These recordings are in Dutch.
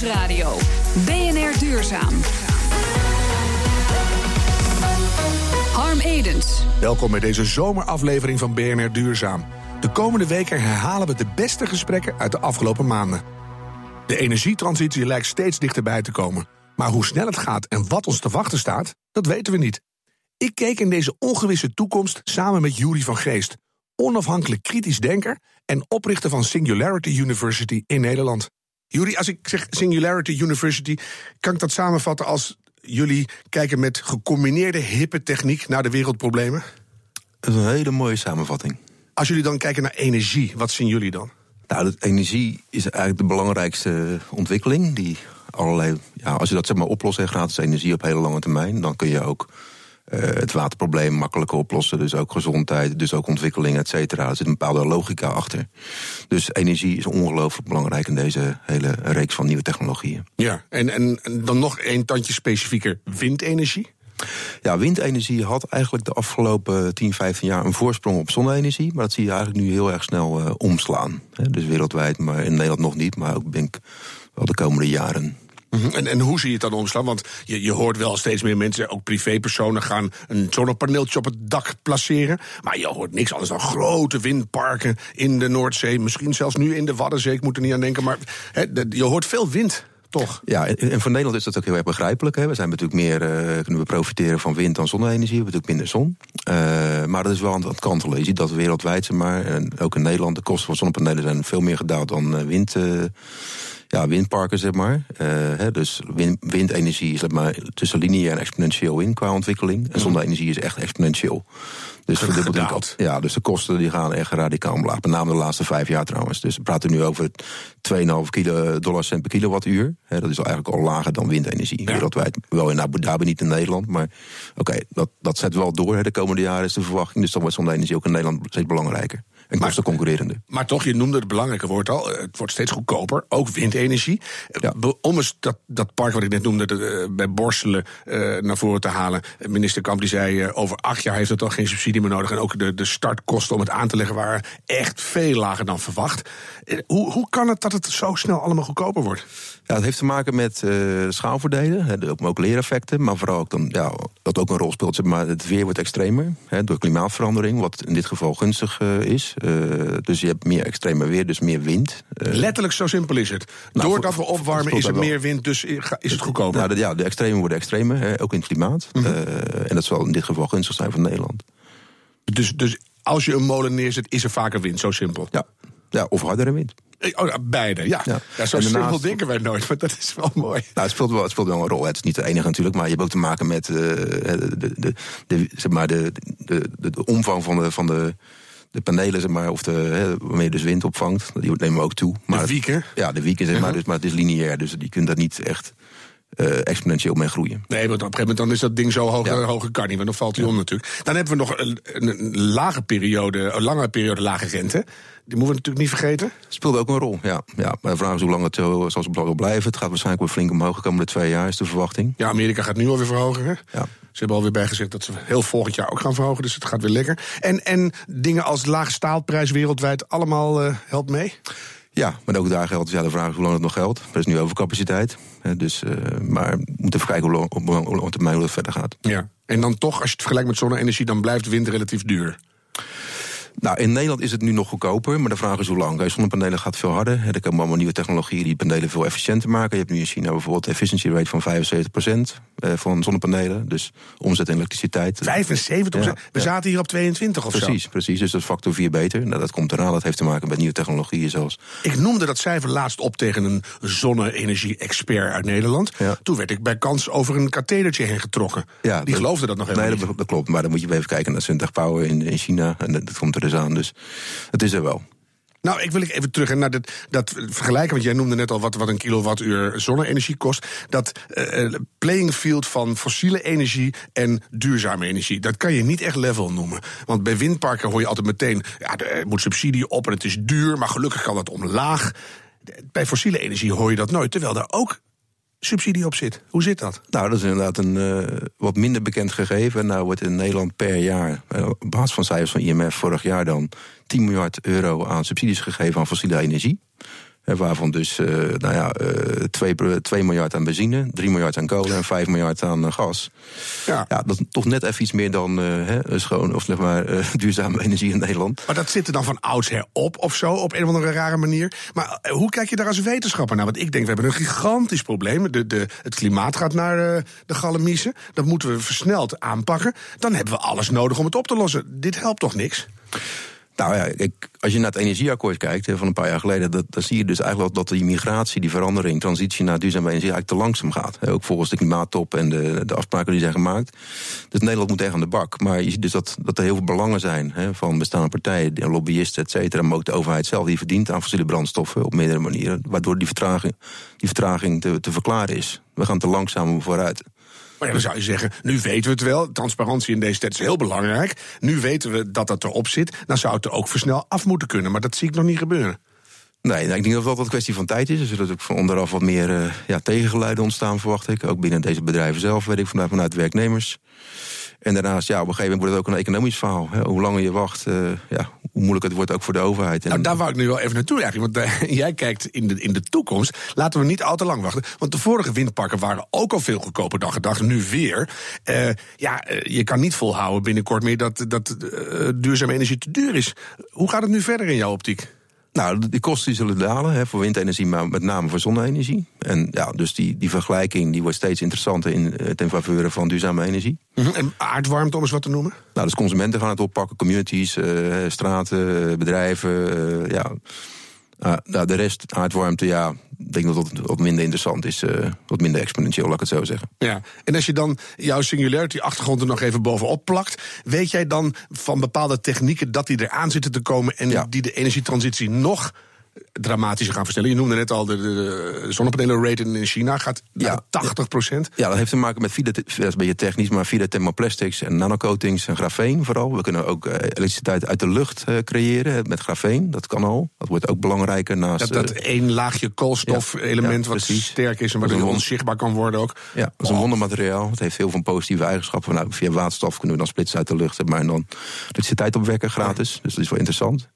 Nieuwsradio. BNR Duurzaam. Harm Edens. Welkom bij deze zomeraflevering van BNR Duurzaam. De komende weken herhalen we de beste gesprekken uit de afgelopen maanden. De energietransitie lijkt steeds dichterbij te komen. Maar hoe snel het gaat en wat ons te wachten staat, dat weten we niet. Ik keek in deze ongewisse toekomst samen met Jury van Geest, onafhankelijk kritisch denker en oprichter van Singularity University in Nederland. Jury, als ik zeg Singularity University, kan ik dat samenvatten als jullie kijken met gecombineerde hippe techniek naar de wereldproblemen? Dat is een hele mooie samenvatting. Als jullie dan kijken naar energie, wat zien jullie dan? Nou, energie is eigenlijk de belangrijkste ontwikkeling. Die allerlei, ja, als je dat zeg maar oplost, gratis energie op hele lange termijn, dan kun je ook uh, het waterprobleem makkelijker oplossen. Dus ook gezondheid, dus ook ontwikkeling, et cetera. Er zit een bepaalde logica achter. Dus energie is ongelooflijk belangrijk in deze hele reeks van nieuwe technologieën. Ja, en, en, en dan nog een tandje specifieker: windenergie? Ja, windenergie had eigenlijk de afgelopen 10, 15 jaar een voorsprong op zonne-energie. Maar dat zie je eigenlijk nu heel erg snel uh, omslaan. dus wereldwijd, maar in Nederland nog niet. Maar ook denk ik wel de komende jaren. Mhm. En, en hoe zie je het dan omslaan? Want je, je hoort wel steeds meer mensen, ook privépersonen, gaan een zonnepaneeltje op het dak placeren. Maar je hoort niks anders dan grote windparken in de Noordzee. Misschien zelfs nu in de Waddenzee, ik moet er niet aan denken. Maar je hoort veel wind. Toch? Ja, en voor Nederland is dat ook heel erg begrijpelijk. Hè. We zijn natuurlijk meer, uh, kunnen we profiteren van wind dan zonne-energie. We hebben natuurlijk minder zon. Uh, maar dat is wel aan het kantelen. Je ziet dat wereldwijd, maar, en ook in Nederland, de kosten van zonnepanelen zijn veel meer gedaald dan uh, wind ja, windparken, zeg maar. Uh, hè, dus wind, windenergie is zeg maar, tussen lineair en exponentieel in qua ontwikkeling. En mhm. zonne-energie is echt exponentieel. Dus, gedaald. ja, dus de kosten die gaan echt radicaal omlaag. Met name de laatste vijf jaar trouwens. Dus we praten nu over 2,5 kilo dollar cent per kilowattuur. Hè, dat is eigenlijk al lager dan windenergie. Wereldwijd. Wel in Abu Dhabi, niet in Nederland. Maar oké, dat, dat zet wel door. De komende jaren is de verwachting. Dus dan wordt zonne-energie ook in Nederland steeds belangrijker en. Maar toch, je noemde het belangrijke woord al. Het wordt steeds goedkoper, ook windenergie. Ja. Om eens dat, dat park wat ik net noemde, de, bij Borselen, uh, naar voren te halen. Minister Kamp die zei, uh, over acht jaar heeft het al geen subsidie meer nodig. En ook de, de startkosten om het aan te leggen waren echt veel lager dan verwacht. Uh, hoe, hoe kan het dat het zo snel allemaal goedkoper wordt? Ja, het heeft te maken met schaalvoordelen, ook, ook leereffecten. Maar vooral ook dan, ja, dat ook een rol speelt. maar het weer wordt extremer hè, door klimaatverandering, wat in dit geval gunstig is. Uh, dus je hebt meer extreme weer, dus meer wind. Uh, Letterlijk zo simpel is het. Nou, Doordat we opwarmen is er meer wind, dus is het goedkoper. Nou, ja, de extreme worden extremer, hè, ook in het klimaat. Mm -hmm. uh, en dat zal in dit geval gunstig zijn voor Nederland. Dus, dus als je een molen neerzet, is er vaker wind, zo simpel? Ja, ja of hardere wind. Oh, beide, ja. ja. ja zo simpel denken wij nooit, maar dat is wel mooi. Nou, het speelt wel, het speelt wel een rol. Het is niet de enige natuurlijk, maar je hebt ook te maken met uh, de, de, de, zeg maar de, de, de, de omvang van de, van de de panelen, zeg maar, of de, hè, waarmee je dus wind opvangt, die nemen ook toe. Maar de wieken? Ja, de wieken, zeg maar, uh-huh. dus, maar het is lineair, dus die kunt daar niet echt uh, exponentieel mee groeien. Nee, want op een gegeven moment dan is dat ding zo hoog, ja. hoge kan niet, want dan valt hij ja. om natuurlijk. Dan hebben we nog een, een, lage periode, een lange periode lage rente. Die moeten we natuurlijk niet vergeten. Speelt ook een rol, ja. ja. Maar de vraag is hoe lang het zo zal het blijven. Het gaat waarschijnlijk weer flink omhoog de komende twee jaar, is de verwachting. Ja, Amerika gaat nu alweer verhogen. Hè? Ja. Ze hebben alweer bijgezegd dat ze heel volgend jaar ook gaan verhogen. Dus het gaat weer lekker. En, en dingen als lage staalprijs wereldwijd, allemaal uh, helpt mee? Ja, maar ook daar geldt ja, de vraag hoe lang het nog geldt. Er is nu overcapaciteit. Dus, uh, maar we moeten even kijken hoe lang, op lange termijn hoe verder gaat. Ja. En dan toch, als je het vergelijkt met zonne-energie, dan blijft wind relatief duur. Nou, in Nederland is het nu nog goedkoper, maar de vraag is hoe lang. Zonnepanelen gaat veel harder. Er komen allemaal nieuwe technologieën die panelen veel efficiënter maken. Je hebt nu in China bijvoorbeeld een efficiency rate van 75% eh, van zonnepanelen. Dus omzet in elektriciteit. 75%? Ja, We zaten hier op 22 of precies, zo? Precies, precies. Dus dat is factor 4 beter. Nou, dat komt eraan. Dat heeft te maken met nieuwe technologieën zoals... Ik noemde dat cijfer laatst op tegen een zonne-energie-expert uit Nederland. Ja. Toen werd ik bij kans over een kathedertje heen getrokken. Ja, die geloofde dat nog helemaal nee, dat, dat, klopt. Maar dan moet je even kijken naar Sintag Power in, in China. En dat komt er aan. Dus het is er wel. Nou, ik wil even terug naar dat, dat vergelijken. Want jij noemde net al wat, wat een kilowattuur zonne-energie kost. Dat uh, playing field van fossiele energie en duurzame energie. Dat kan je niet echt level noemen. Want bij windparken hoor je altijd meteen. Ja, er moet subsidie op en het is duur. Maar gelukkig kan dat omlaag. Bij fossiele energie hoor je dat nooit. Terwijl daar ook subsidie op zit. Hoe zit dat? Nou, dat is inderdaad een uh, wat minder bekend gegeven. Nou wordt in Nederland per jaar, uh, op basis van cijfers van IMF vorig jaar dan, 10 miljard euro aan subsidies gegeven aan fossiele energie. Waarvan dus eh, nou ja, eh 2, 2 miljard aan benzine, 3 miljard aan kolen en 5 miljard aan eh, gas. Ja. Ja, dat is toch net even iets meer dan eh, hè, schoon of zeg maar duurzame energie in Nederland. Maar dat zit er dan van oudsher op of zo, op een of andere rare manier. Maar hoe kijk je daar als wetenschapper naar? Want ik denk, we hebben een gigantisch probleem. De, de, het klimaat gaat naar de galamiezen. Dat moeten we versneld aanpakken. Dan hebben we alles nodig om het op te lossen. Dit helpt toch niks? Nou ja, ik, als je naar het energieakkoord kijkt van een paar jaar geleden, dat, dan zie je dus eigenlijk dat die migratie, die verandering, transitie naar duurzame energie eigenlijk te langzaam gaat. Ook volgens de klimaattop en de, de afspraken die zijn gemaakt. Dus Nederland moet echt aan de bak. Maar je ziet dus dat, dat er heel veel belangen zijn van bestaande partijen, lobbyisten, et cetera. Maar ook de overheid zelf, die verdient aan fossiele brandstoffen op meerdere manieren. Waardoor die vertraging, die vertraging te, te verklaren is. We gaan te langzaam vooruit. Maar ja, dan zou je zeggen, nu weten we het wel. Transparantie in deze tijd is heel belangrijk. Nu weten we dat dat erop zit. Dan zou het er ook versnel af moeten kunnen. Maar dat zie ik nog niet gebeuren. Nee, nou, ik denk dat het wel een kwestie van tijd is. Er zullen ook van onderaf wat meer uh, ja, tegengeluiden ontstaan, verwacht ik. Ook binnen deze bedrijven zelf, weet ik vanuit, vanuit werknemers. En daarnaast, ja, op een gegeven moment wordt het ook een economisch verhaal. Hè. Hoe langer je wacht, uh, ja, hoe moeilijk het wordt ook voor de overheid. Nou, daar wou ik nu wel even naartoe eigenlijk. Want uh, jij kijkt in de, in de toekomst. Laten we niet al te lang wachten. Want de vorige windparken waren ook al veel goedkoper dan gedacht. Nu weer. Uh, ja, je kan niet volhouden binnenkort meer dat, dat duurzame energie te duur is. Hoe gaat het nu verder in jouw optiek? Nou, die kosten zullen dalen hè, voor windenergie, maar met name voor zonne-energie. En ja, dus die, die vergelijking die wordt steeds interessanter in, ten faveur van duurzame energie. Mm-hmm. En aardwarmte, om eens wat te noemen? Nou, dus consumenten gaan het oppakken, communities, uh, straten, bedrijven, uh, ja. Uh, nou, de rest, aardwarmte, ja, ik denk dat dat wat minder interessant is. Uh, wat minder exponentieel, laat ik het zo zeggen. Ja, en als je dan jouw singularity-achtergrond er nog even bovenop plakt... weet jij dan van bepaalde technieken dat die eraan zitten te komen... en ja. die de energietransitie nog dramatischer gaan verstellen. Je noemde net al de, de, de zonnepanelen-rate in China gaat naar ja, 80 procent. Ja, dat heeft te maken met dat is een beetje technisch, maar fide thermoplastics en nanocoatings en grafeen vooral. We kunnen ook uh, elektriciteit uit de lucht uh, creëren met grafeen. Dat kan al. Dat wordt ook belangrijker naast. Dat, dat uh, één laagje koolstof-element ja, wat sterk is en het onzichtbaar kan worden ook. Ja, dat is een wondermateriaal. Het heeft heel veel positieve eigenschappen. Nou, via waterstof kunnen we dan splitsen uit de lucht, maar en dan elektriciteit opwekken gratis. Dus dat is wel interessant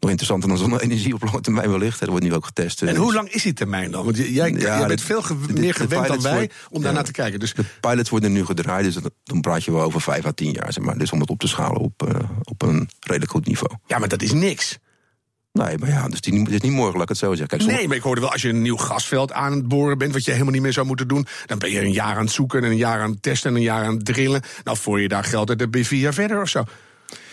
nog interessanter dan zonne-energie op lange termijn wellicht. Dat wordt nu ook getest. En hoe lang is die termijn dan? Want jij, ja, bent veel ge de, meer gewend dan wij wordt, om daarnaar ja, te kijken. Dus de pilots worden nu gedraaid, dus dan praat je wel over vijf à tien jaar. Zeg maar. Dus om het op te schalen op, uh, op een redelijk goed niveau. Ja, maar dat is niks. Nee, maar ja, dus die, het is niet morgen, laat ik het zo zeggen. Kijk, soms... Nee, maar ik hoorde wel, als je een nieuw gasveld aan het boren bent... wat je helemaal niet meer zou moeten doen... dan ben je een jaar aan het zoeken en een jaar aan het testen... en een jaar aan het drillen. Nou, voor je daar geld ben je vier jaar verder of zo.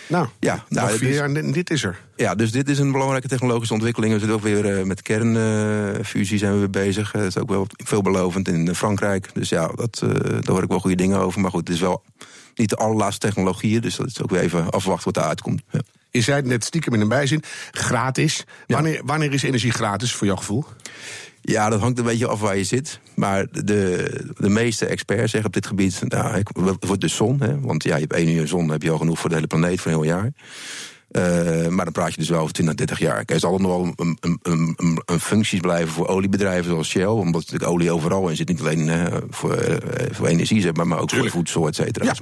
Nou, ja, nou, vier dus, jaar en dit is er. Ja, dus dit is een belangrijke technologische ontwikkeling. We zitten ook weer uh, met kernfusie uh, zijn we weer bezig. dat is ook wel veelbelovend in Frankrijk. Dus ja, dat, daar hoor ik wel goede dingen over. Maar goed, het is wel niet de allerlaatste technologieën. Dus dat is ook weer even afwachten wat eruit komt. Ja. Je zei het net stiekem in een bijzin, gratis. Wanneer, wanneer is energie gratis voor jouw gevoel? Ja, dat hangt een beetje af waar je zit. Maar de, de meeste experts zeggen op dit gebied... Nou, wordt de zon, hè, want ja, je hebt één uur zon... heb je al genoeg voor de hele planeet voor een heel jaar. Uh, maar dan praat je dus wel over 20, 30 jaar. Kijk, er zal nog wel een, een, een, een, functies blijven voor oliebedrijven zoals Shell. Omdat natuurlijk olie overal in zit. Niet alleen uh, voor, uh, voor energie, zeg maar, maar ook Tuurlijk. voor voedsel, et cetera. Ja.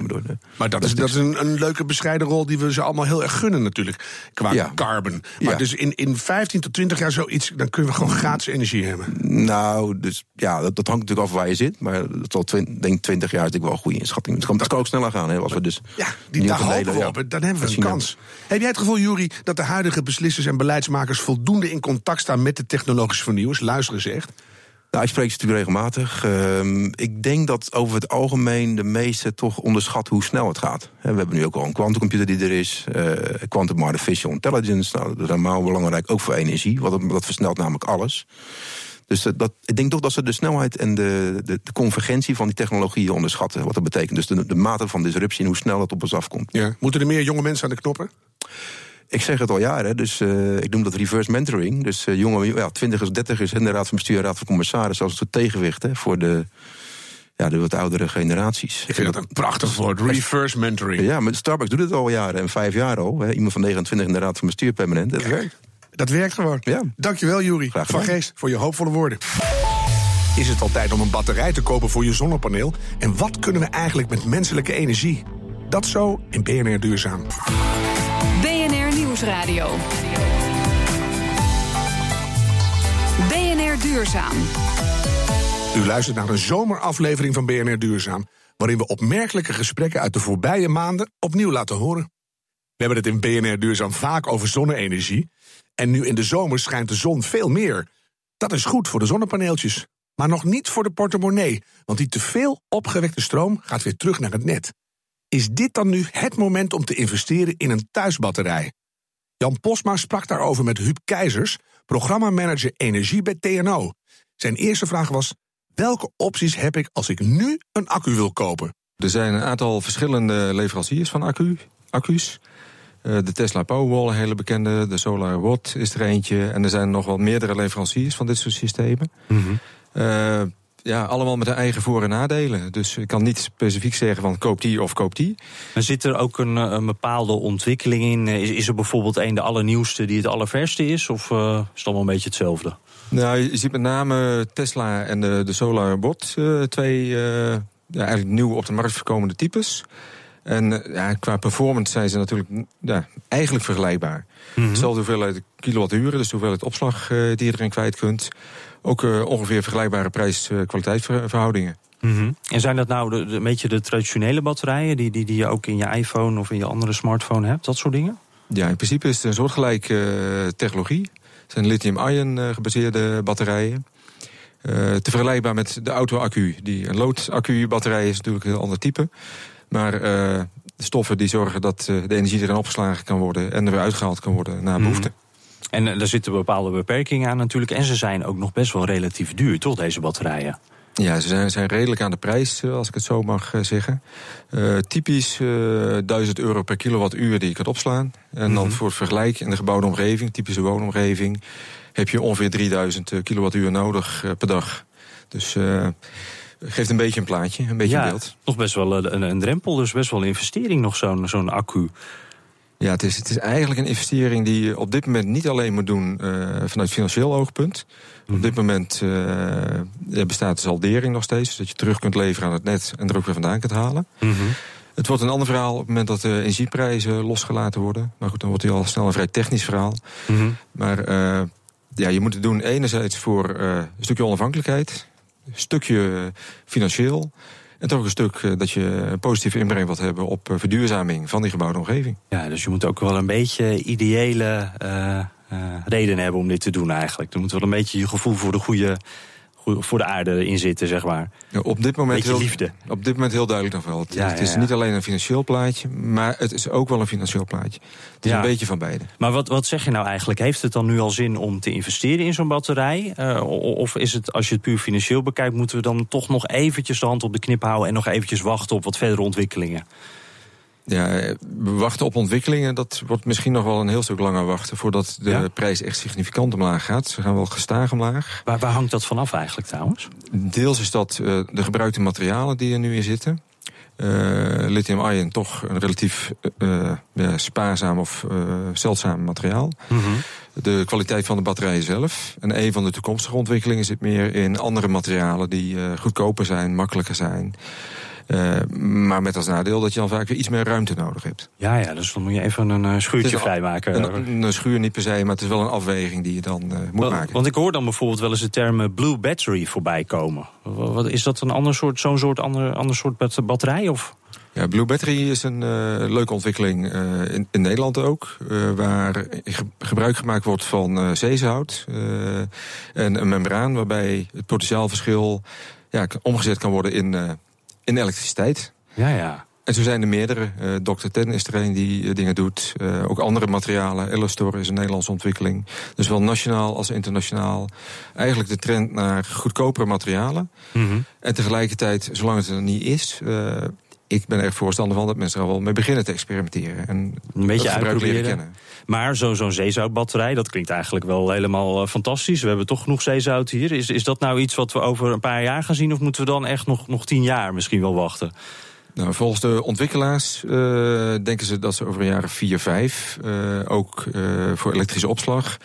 Maar dat, dat is, dat is een, een leuke bescheiden rol die we ze allemaal heel erg gunnen natuurlijk. Qua ja. carbon. Maar ja. dus in, in 15 tot 20 jaar zoiets, dan kunnen we gewoon gratis energie hebben. Nou, dus ja, dat, dat hangt natuurlijk af waar je zit. Maar dat zal twin, denk 20 jaar is natuurlijk wel een goede inschatting. Het kan, dat kan ook sneller gaan. Hè, als we dus ja, die, daar hopen we op. Dan hebben we een kans. Heb jij het gevoel, Jury, dat de huidige beslissers en beleidsmakers voldoende in contact staan met de technologische vernieuwers? Luisteren ze echt? Nou, ik spreek ze natuurlijk regelmatig. Uh, ik denk dat over het algemeen de meesten toch onderschat hoe snel het gaat. We hebben nu ook al een quantumcomputer die er is. Uh, quantum artificial intelligence, nou, dat is helemaal belangrijk, ook voor energie. Want dat versnelt namelijk alles. Dus dat, ik denk toch dat ze de snelheid en de, de, de, convergentie van die technologieën onderschatten. Wat dat betekent. Dus de, de mate van disruptie en hoe snel het op ons afkomt. Ja. Moeten er meer jonge mensen aan de knoppen? Ik zeg het al jaren, dus uh, ik noem dat reverse mentoring. Dus uh, jonge ja, twintigers, dertigers en de raad van bestuur en raad van commissaris... als een soort tegenwicht hè, voor de, ja, de wat oudere generaties. Ik vind dat een prachtig woord, reverse mentoring. Ja, maar Starbucks doet het al jaren en vijf jaar al. Hè. Iemand van 29 in de raad van bestuur permanent. Dat werkt. Dat werkt gewoon. Ja. Dankjewel, Jury van Geest, voor je hoopvolle woorden. Is het al tijd om een batterij te kopen voor je zonnepaneel? En wat kunnen we eigenlijk met menselijke energie? Dat zo in BNR Duurzaam. BNR Nieuwsradio. Duurzaam. U luistert naar een zomeraflevering van BNR Duurzaam, waarin we opmerkelijke gesprekken uit de voorbije maanden opnieuw laten horen. We hebben het in BNR Duurzaam vaak over zonne-energie. En nu in de zomer schijnt de zon veel meer. Dat is goed voor de zonnepaneeltjes. Maar nog niet voor de portemonnee, want die te veel opgewekte stroom gaat weer terug naar het net. Is dit dan nu het moment om te investeren in een thuisbatterij? Jan Posma sprak daarover met Huub Keizers, programmamanager energie bij TNO. Zijn eerste vraag was: welke opties heb ik als ik nu een accu wil kopen? Er zijn een aantal verschillende leveranciers van accu, accu's. Eh, de Tesla Powerwall, een hele bekende. De Solar Watt is er eentje. En er zijn nog wel meerdere leveranciers van dit soort systemen. Mm ja, allemaal met hun eigen voor- en nadelen. Dus ik kan niet specifiek zeggen van koop die of koop die. Maar zit er ook een, een bepaalde ontwikkeling in? Is, is, er bijvoorbeeld een de allernieuwste die het allerverste is? Of uh, is het allemaal een beetje hetzelfde? Nou, je ziet met name Tesla en de, de Solar Bot uh, twee uh, ja, eigenlijk nieuw op de markt voorkomende types. En ja, qua performance zijn ze natuurlijk ja, eigenlijk vergelijkbaar. Mm -hmm. Hetzelfde hoeveelheid kilowatturen, dus de hoeveelheid opslag die je erin kwijt kunt ook uh, ongeveer vergelijkbare prijs-kwaliteitsverhoudingen. Mm -hmm. En zijn dat nou de, de, een beetje de traditionele batterijen die, die, die je ook in je iPhone of in je andere smartphone hebt, dat soort dingen? Ja, in principe is het een soortgelijke uh, technologie. Het zijn lithium-ion uh, gebaseerde batterijen. te vergelijkbaar met de auto-accu. Die een loodaccu-batterij is natuurlijk een heel ander type. Maar de stoffen die zorgen dat de energie erin opgeslagen kan worden en er weer uitgehaald kan worden naar behoefte. Mm -hmm. En er zitten bepaalde beperkingen aan natuurlijk. En ze zijn ook nog best wel relatief duur, toch, deze batterijen? Ja, ze zijn, zijn redelijk aan de prijs, als ik het zo mag zeggen. Uh, typisch uh, 1000 euro per kilowattuur die je kunt opslaan. En dan mm -hmm. voor het vergelijk in de gebouwde omgeving, typische woonomgeving... heb je ongeveer 3000 kilowattuur nodig per dag. Dus uh, geeft een beetje een plaatje, een beetje ja, een beeld. Nog best wel een, een, drempel, dus best wel een investering nog zo'n zo'n accu. Ja, het is, het is eigenlijk een investering die je op dit moment niet alleen moet doen uh, vanuit financieel oogpunt. Op dit moment uh, bestaat de saldering nog steeds, dus dat je terug kunt leveren aan het net en er ook weer vandaan kunt halen. Mm -hmm. Het wordt een ander verhaal op het moment dat de energieprijzen losgelaten worden. Maar goed, dan wordt het al snel een vrij technisch verhaal. Mm -hmm. Maar uh, ja, je moet het doen enerzijds voor een stukje onafhankelijkheid, stukje financieel. En toch een stuk dat je een positieve inbreng wilt hebben op verduurzaming van die gebouwde omgeving. Ja, dus je moet ook wel een beetje ideële uh, redenen hebben om dit te doen eigenlijk. Er moet wel een beetje je gevoel voor de goede, voor de aarde in zitten, zeg maar. Ja, op, dit moment heel, liefde. op dit moment heel duidelijk nog wel. Het, Ja, het is ja, niet alleen een financieel plaatje, maar het is ook wel een financieel plaatje. Het is Ja. een beetje van beide. Maar wat, wat zeg je nou eigenlijk? Heeft het dan nu al zin om te investeren in zo'n batterij? Eh, of is het, als je het puur financieel bekijkt, moeten we dan toch nog eventjes de hand op de knip houden en nog eventjes wachten op wat verdere ontwikkelingen? Ja, we wachten op ontwikkelingen. Dat wordt misschien nog wel een heel stuk langer wachten voordat de Ja? prijs echt significant omlaag gaat. Ze gaan wel gestaag omlaag. Waar, waar hangt dat vanaf eigenlijk trouwens? Deels is dat eh, de gebruikte materialen die er nu in zitten. Eh, Lithium-ion toch een relatief ja, spaarzaam of zeldzaam materiaal. De kwaliteit van de batterijen zelf. En een van de toekomstige ontwikkelingen zit meer in andere materialen die goedkoper zijn, makkelijker zijn. Eh, maar met als nadeel dat je dan vaak weer iets meer ruimte nodig hebt. Ja, ja, dus dan moet je even een eh, schuurtje een- vrijmaken. Een, een schuur niet per se, maar het is wel een afweging die je dan eh, moet maken. Want ik hoor dan bijvoorbeeld wel eens de term blue battery voorbij komen. Wa- Wat, is dat een ander soort, zo'n soort ander, ander soort bat- batterij? Of? Ja, Blue Battery is een leuke ontwikkeling in, in Nederland ook. waar ge- gebruik gemaakt wordt van zeezout en een membraan waarbij het potentiaalverschil ja, omgezet kan worden in, in elektriciteit. Ja, ja. En zo zijn er meerdere. Eh Dr. Ten is er een die eh, dingen doet. Eh, ook andere materialen. Ellastor is een Nederlandse ontwikkeling. Dus wel nationaal als internationaal. Eigenlijk de trend naar goedkopere materialen. Mhm. En tegelijkertijd, zolang het er niet is... ik ben echt voorstander van dat mensen er wel mee beginnen te experimenteren. En Een beetje uitproberen. Maar zo- zo'n zeezoutbatterij, dat klinkt eigenlijk wel helemaal eh, fantastisch. We hebben toch genoeg zeezout hier. Is, is dat nou iets wat we over een paar jaar gaan zien? Of moeten we dan echt nog, nog tien jaar misschien wel wachten? Nou, volgens de ontwikkelaars eh, denken ze dat ze over een jaar of vier, vijf... eh, ook voor elektrische opslag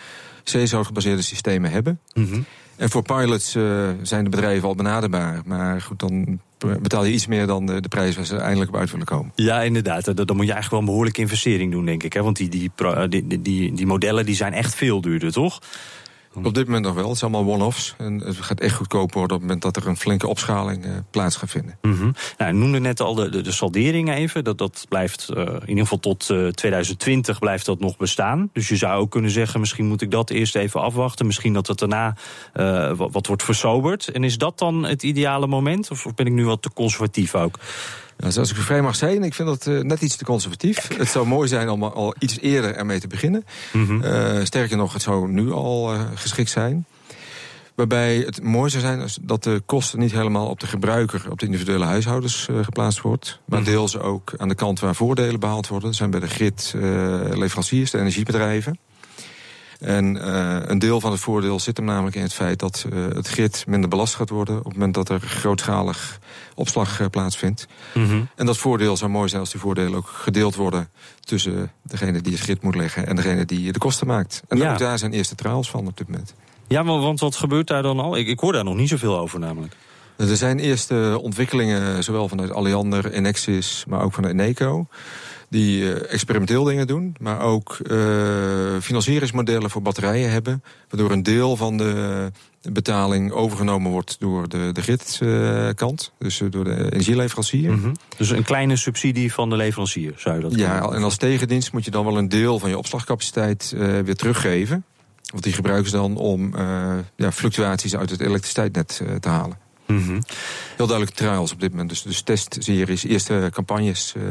zeezoutgebaseerde systemen hebben. Mhm. En voor pilots eh, zijn de bedrijven al benaderbaar. Maar goed, dan betaal je iets meer dan de, prijs waar ze eindelijk op uit willen komen. Ja, inderdaad. Dan moet je eigenlijk wel een behoorlijke investering doen, denk ik. Hè? Want die, die, eh, die, die, die, die modellen die zijn echt veel duurder, toch? Op dit moment nog wel. Het zijn allemaal one-offs. En het gaat echt goedkoop worden op het moment dat er een flinke opschaling uh, plaats gaat vinden. Mm -hmm. nou, noemde net al de, de, de saldering even. Dat, dat blijft uh, in ieder geval tot uh, 2020 blijft dat nog bestaan. Dus je zou ook kunnen zeggen, misschien moet ik dat eerst even afwachten. Misschien dat het daarna wat, wat wordt versoberd. En is dat dan het ideale moment? Of ben ik nu wat te conservatief ook? Nou, zoals ik vrij mag zijn, ik vind dat uh, net iets te conservatief. Het zou mooi zijn om al iets eerder ermee te beginnen. Mm -hmm. uh, sterker nog, het zou nu al uh, geschikt zijn. Waarbij het mooi zou zijn dat de kosten niet helemaal op de gebruiker, op de individuele huishoudens geplaatst wordt. Maar mm -hmm. deels ook aan de kant waar voordelen behaald worden. Dat zijn bij de grid leveranciers, de energiebedrijven. En uh, een deel van het voordeel zit hem namelijk in het feit dat uh, het grid minder belast gaat worden op het moment dat er grootschalig opslag uh, plaatsvindt. Mm -hmm. En dat voordeel zou mooi zijn als die voordelen ook gedeeld worden tussen degene die het grid moet leggen en degene die de kosten maakt. En ja. ook daar zijn eerste trials van op dit moment. Ja, maar want wat gebeurt daar dan al? Ik, ik hoor daar nog niet zoveel over namelijk. Er zijn eerste ontwikkelingen, zowel vanuit Alliander, Enexis, maar ook vanuit Eneco die uh, experimenteel dingen doen, maar ook uh, financieringsmodellen voor batterijen hebben, waardoor een deel van de betaling overgenomen wordt door de, de gridkant, uh, dus door de energieleverancier. Mm -hmm. Dus een kleine subsidie van de leverancier, zou je dat Ja, kunnen? en als tegendienst moet je dan wel een deel van je opslagcapaciteit weer teruggeven. Want die gebruiken ze dan om ja, fluctuaties uit het elektriciteitsnet te halen. Mm -hmm. Heel duidelijk trials op dit moment. Dus, dus testseries, eerste campagnes uh,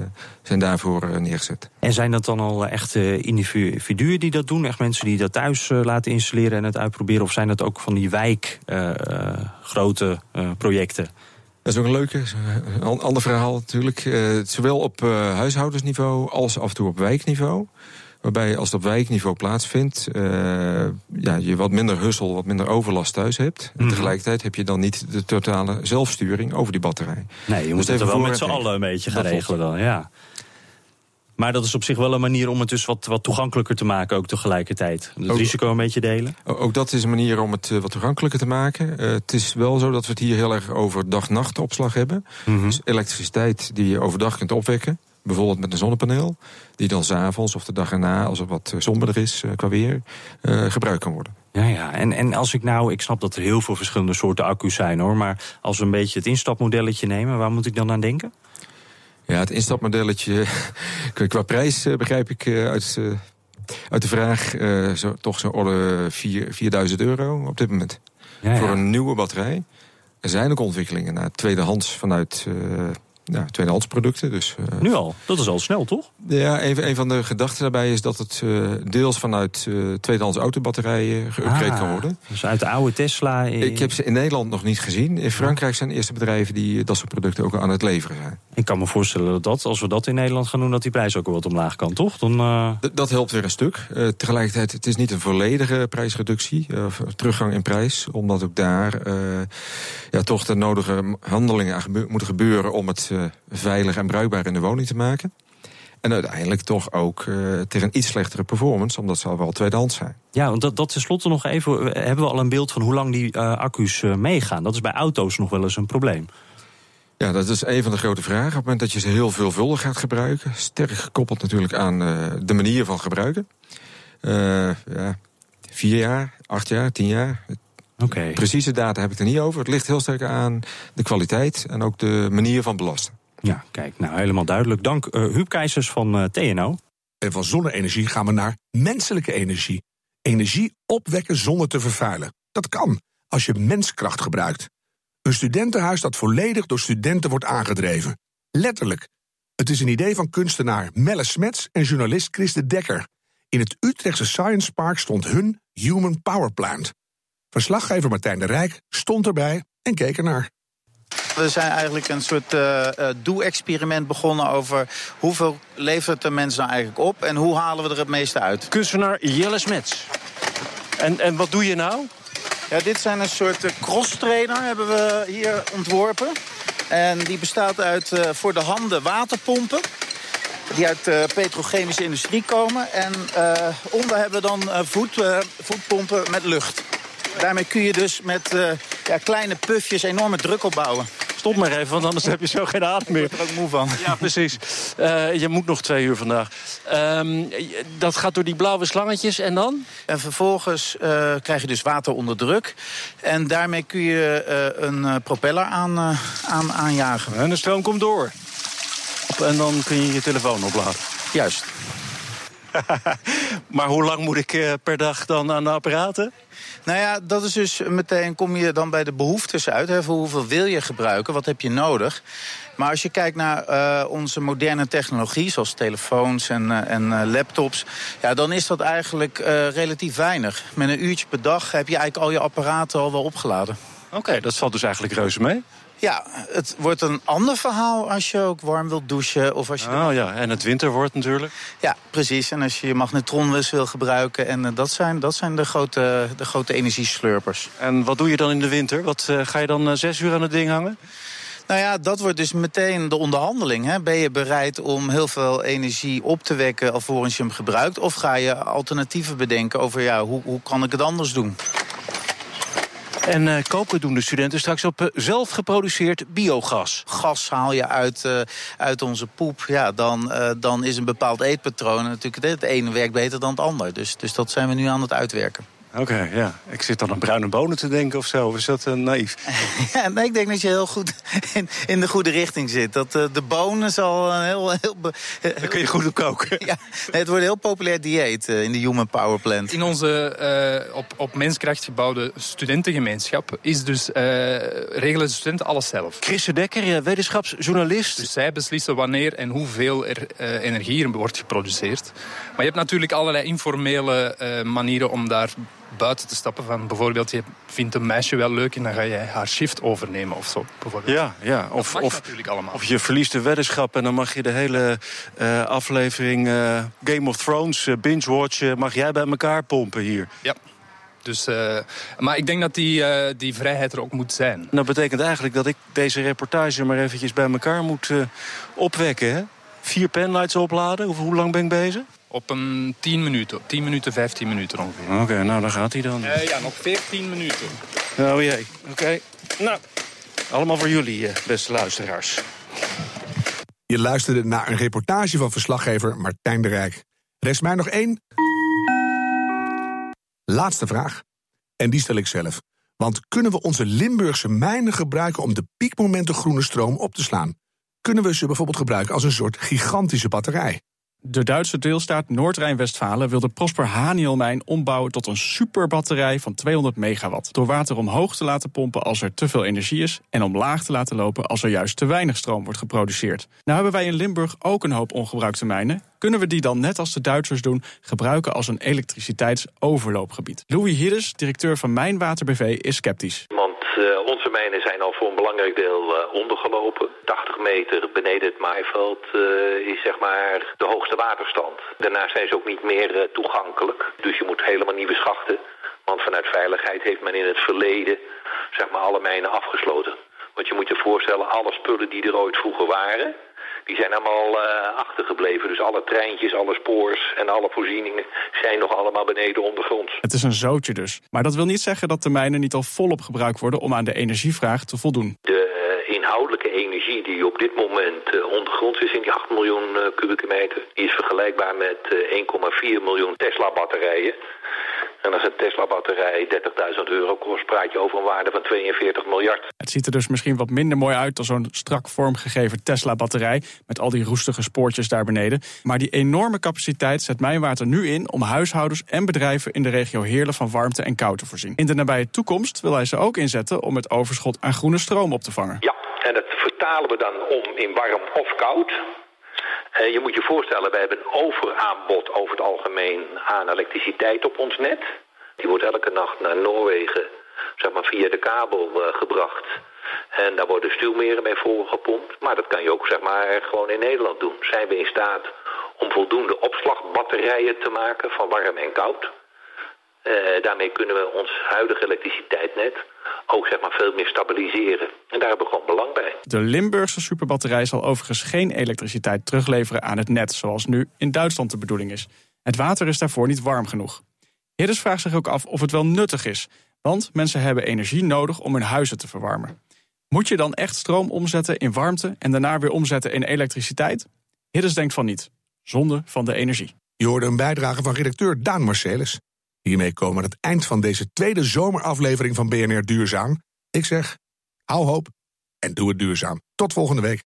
zijn daarvoor uh, neergezet. En zijn dat dan al echt uh, individuen die dat doen? Echt mensen die dat thuis laten installeren en het uitproberen? Of zijn dat ook van die wijk grote projecten? Dat is ook een leuke, een ander verhaal natuurlijk. zowel op huishoudensniveau als af en toe op wijkniveau. Waarbij als het op wijkniveau plaatsvindt, uh, ja, je wat minder hussel, wat minder overlast thuis hebt. En mm. tegelijkertijd heb je dan niet de totale zelfsturing over die batterij. Nee, je moet dus het er wel met z'n allen een beetje gaan regelen dan, ja. Maar dat is op zich wel een manier om het dus wat, wat toegankelijker te maken, ook tegelijkertijd. Het ook, risico een beetje delen. Ook dat is een manier om het wat toegankelijker te maken. Uh, het is wel zo dat we het hier heel erg over dag-nacht opslag hebben. Mm -hmm. Dus elektriciteit die je overdag kunt opwekken. Bijvoorbeeld met een zonnepaneel, die dan s'avonds of de dag erna, als het wat somberder is uh, qua weer, uh, gebruikt kan worden. Ja, ja. En, en als ik nou, ik snap dat er heel veel verschillende soorten accu's zijn hoor, maar als we een beetje het instapmodelletje nemen, waar moet ik dan aan denken? Ja, het instapmodelletje, qua prijs begrijp ik uit, uit de vraag, zo, toch zo'n orde 4, 4000 euro op dit moment. Ja, ja. Voor een nieuwe batterij. Er zijn ook ontwikkelingen naar tweedehands vanuit ja, tweedehands producten. Dus, uh, nu al? Dat is al snel, toch? Ja, een, een van de gedachten daarbij is dat het uh, deels vanuit uh, tweedehands autobatterijen geüpgrade ah, kan worden. Dus uit de oude Tesla? Ik heb ze in Nederland nog niet gezien. In Frankrijk zijn de eerste bedrijven die dat soort producten ook aan het leveren zijn. Ik kan me voorstellen dat, dat als we dat in Nederland gaan doen, dat die prijs ook wel wat omlaag kan, toch? Dan, dat helpt weer een stuk. tegelijkertijd, het is niet een volledige prijsreductie, teruggang in prijs. Omdat ook daar ja, toch de nodige handelingen moeten gebeuren om het veilig en bruikbaar in de woning te maken. En uiteindelijk toch ook uh, tegen een iets slechtere performance, omdat ze al wel tweedehands zijn. Ja, want dat, dat tenslotte nog even. Hebben we al een beeld van hoe lang die uh, accu's uh, meegaan? Dat is bij auto's nog wel eens een probleem. Ja, dat is een van de grote vragen. Op het moment dat je ze heel veelvuldig gaat gebruiken, sterk gekoppeld natuurlijk aan de manier van gebruiken. ja, vier jaar, acht jaar, tien jaar. Okay. Precieze data heb ik er niet over. Het ligt heel sterk aan de kwaliteit en ook de manier van belasten. Ja, kijk, nou helemaal duidelijk. Dank uh, Huub Keizers van uh, TNO. En van zonne-energie gaan we naar menselijke energie. Energie opwekken zonder te vervuilen. Dat kan, als je menskracht gebruikt. Een studentenhuis dat volledig door studenten wordt aangedreven. Letterlijk. Het is een idee van kunstenaar Melle Smets en journalist Chris de Dekker. In het Utrechtse Science Park stond hun Human Power Plant. Verslaggever Martijn de Rijk stond erbij en keek ernaar. We zijn eigenlijk een soort uh, doe-experiment begonnen over hoeveel levert de mens nou eigenlijk op en hoe halen we er het meeste uit. Kunstenaar Jelle Smets. En, en wat doe je nou? Ja, dit zijn een soort cross-trainer hebben we hier ontworpen. En die bestaat uit uh, voor de handen waterpompen die uit de petrochemische industrie komen. En onder hebben we dan voet, voetpompen met lucht. Daarmee kun je dus met ja, kleine pufjes enorme druk opbouwen. Stop maar even, want anders heb je zo geen adem meer. Ik word er ook moe van. Ja, precies. Eh, je moet nog twee uur vandaag. Ehm, dat gaat door die blauwe slangetjes en dan? En vervolgens eh, krijg je dus water onder druk. En daarmee kun je eh, een eh, propeller aan, eh, aan, aanjagen. En de stroom komt door. En dan kun je je telefoon opladen. Juist. Maar hoe lang moet ik eh, per dag dan aan de apparaten? Nou ja, dat is dus meteen kom je dan bij de behoeftes uit. Hè, hoeveel wil je gebruiken? Wat heb je nodig? Maar als je kijkt naar eh, onze moderne technologie, zoals telefoons en, eh, en laptops, ja, dan is dat eigenlijk relatief weinig. Met een uurtje per dag heb je eigenlijk al je apparaten al wel opgeladen. Oké, dat valt dus eigenlijk reuze mee. Ja, het wordt een ander verhaal als je ook warm wilt douchen. Of als je Oh ja, en het winter wordt natuurlijk. Ja, precies. En als je je magnetronwis wil gebruiken. En eh, dat zijn, dat zijn de, grote, de grote energieslurpers. En wat doe je dan in de winter? Wat, eh, ga je dan eh, zes uur aan het ding hangen? Nou ja, dat wordt dus meteen de onderhandeling. Hè. Ben je bereid om heel veel energie op te wekken alvorens je hem gebruikt? Of ga je alternatieven bedenken over ja, hoe, hoe kan ik het anders doen? En eh, koken doen de studenten straks op eh, zelf geproduceerd biogas. Gas haal je uit, eh, uit onze poep. Ja, dan, dan is een bepaald eetpatroon natuurlijk het ene werkt beter dan het ander. Dus, dus dat zijn we nu aan het uitwerken. Oké, ja. Ik zit dan aan bruine bonen te denken of zo. Is dat uh, naïef? Ja, nee, ik denk dat je heel goed in, in de goede richting zit. Dat eh, de bonen zal een heel... heel be- Daar kun je goed op koken. ja, nee, het wordt een heel populair dieet eh, in de Human Power Plant. In onze eh, op, op menskracht gebouwde studentengemeenschap is dus, eh, regelen de studenten alles zelf. Chrisse Dekker, eh, wetenschapsjournalist. Dus zij beslissen wanneer en hoeveel er eh, energie er wordt geproduceerd. Maar je hebt natuurlijk allerlei informele eh, manieren om daar buiten te stappen. Van bijvoorbeeld, je vindt een meisje wel leuk en dan ga je haar shift overnemen of zo. Bijvoorbeeld. Ja, ja. Of, of, of je verliest de weddenschap en dan mag je de hele eh, aflevering eh, Game of Thrones eh, binge-watchen... mag jij bij elkaar pompen hier. Ja. Dus, maar ik denk dat die, die vrijheid er ook moet zijn. Dat betekent eigenlijk dat ik deze reportage maar eventjes bij elkaar moet opwekken. Hè? Vier penlights opladen. Hoe, hoe lang ben ik bezig? Op een 10 minuten, 10 minuten, 15 minuten ongeveer. Oké, nou dan gaat hij dan. Eh, ja, nog 14 minuten. Oh jee, oké. Nou, allemaal voor jullie, eh, beste luisteraars. Je luisterde naar een reportage van verslaggever Martijn de Rijk. Rest mij nog één. Laatste vraag. En die stel ik zelf. Want kunnen we onze Limburgse mijnen gebruiken om de piekmomenten groene stroom op te slaan? Kunnen we ze bijvoorbeeld gebruiken als een soort gigantische batterij? De Duitse deelstaat Noord-Rijn-Westfalen wil de Prosper Hanielmijn ombouwen tot een superbatterij van 200 megawatt. Door water omhoog te laten pompen als er te veel energie is en omlaag te laten lopen als er juist te weinig stroom wordt geproduceerd. Nou hebben wij in Limburg ook een hoop ongebruikte mijnen. Kunnen we die dan net als de Duitsers doen gebruiken als een elektriciteitsoverloopgebied? Louis Hiddes, directeur van Mijnwater BV, is sceptisch. Eh, onze mijnen zijn al voor een belangrijk deel eh, ondergelopen. 80 meter beneden het maaiveld eh, is zeg maar de hoogste waterstand. Daarnaast zijn ze ook niet meer toegankelijk. Dus je moet helemaal nieuwe schachten. Want vanuit veiligheid heeft men in het verleden zeg maar alle mijnen afgesloten. Want je moet je voorstellen, alle spullen die er ooit vroeger waren... Die zijn allemaal eh, achtergebleven. Dus alle treintjes, alle spoors en alle voorzieningen zijn nog allemaal beneden ondergronds. Het is een zootje dus. Maar dat wil niet zeggen dat de mijnen niet al volop gebruikt worden om aan de energievraag te voldoen. De eh, inhoudelijke energie die op dit moment eh, ondergronds is in die 8 miljoen kubieke meter, is vergelijkbaar met eh, 1,4 miljoen Tesla-batterijen. En als een Tesla-batterij 30.000 euro kost, praat je over een waarde van 42 miljard. Het ziet er dus misschien wat minder mooi uit dan zo'n strak vormgegeven Tesla-batterij met al die roestige spoortjes daar beneden. Maar die enorme capaciteit zet Mijnwater nu in om huishoudens en bedrijven in de regio Heerlen van warmte en kou te voorzien. In de nabije toekomst wil hij ze ook inzetten om het overschot aan groene stroom op te vangen. Ja, en dat vertalen we dan om in warm of koud. Eh, je moet je voorstellen, wij hebben een overaanbod over het algemeen aan elektriciteit op ons net. Die wordt elke nacht naar Noorwegen, zeg maar via de kabel eh, gebracht. En daar worden stuwmeren mee volgepompt. Maar dat kan je ook zeg maar gewoon in Nederland doen. Zijn we in staat om voldoende opslagbatterijen te maken van warm en koud? Eh, daarmee kunnen we ons huidige elektriciteitsnet ook zeg maar veel meer stabiliseren. En daar hebben we gewoon belang bij. De Limburgse superbatterij zal overigens geen elektriciteit terugleveren aan het net, zoals nu in Duitsland de bedoeling is. Het water is daarvoor niet warm genoeg. Hiddes vraagt zich ook af of het wel nuttig is, want mensen hebben energie nodig om hun huizen te verwarmen. Moet je dan echt stroom omzetten in warmte en daarna weer omzetten in elektriciteit? Hiddes denkt van niet. Zonde van de energie. Je hoorde een bijdrage van redacteur Daan Marcelis. Hiermee komen we aan het eind van deze tweede zomeraflevering van BNR Duurzaam. Ik zeg, hou hoop en doe het duurzaam. Tot volgende week.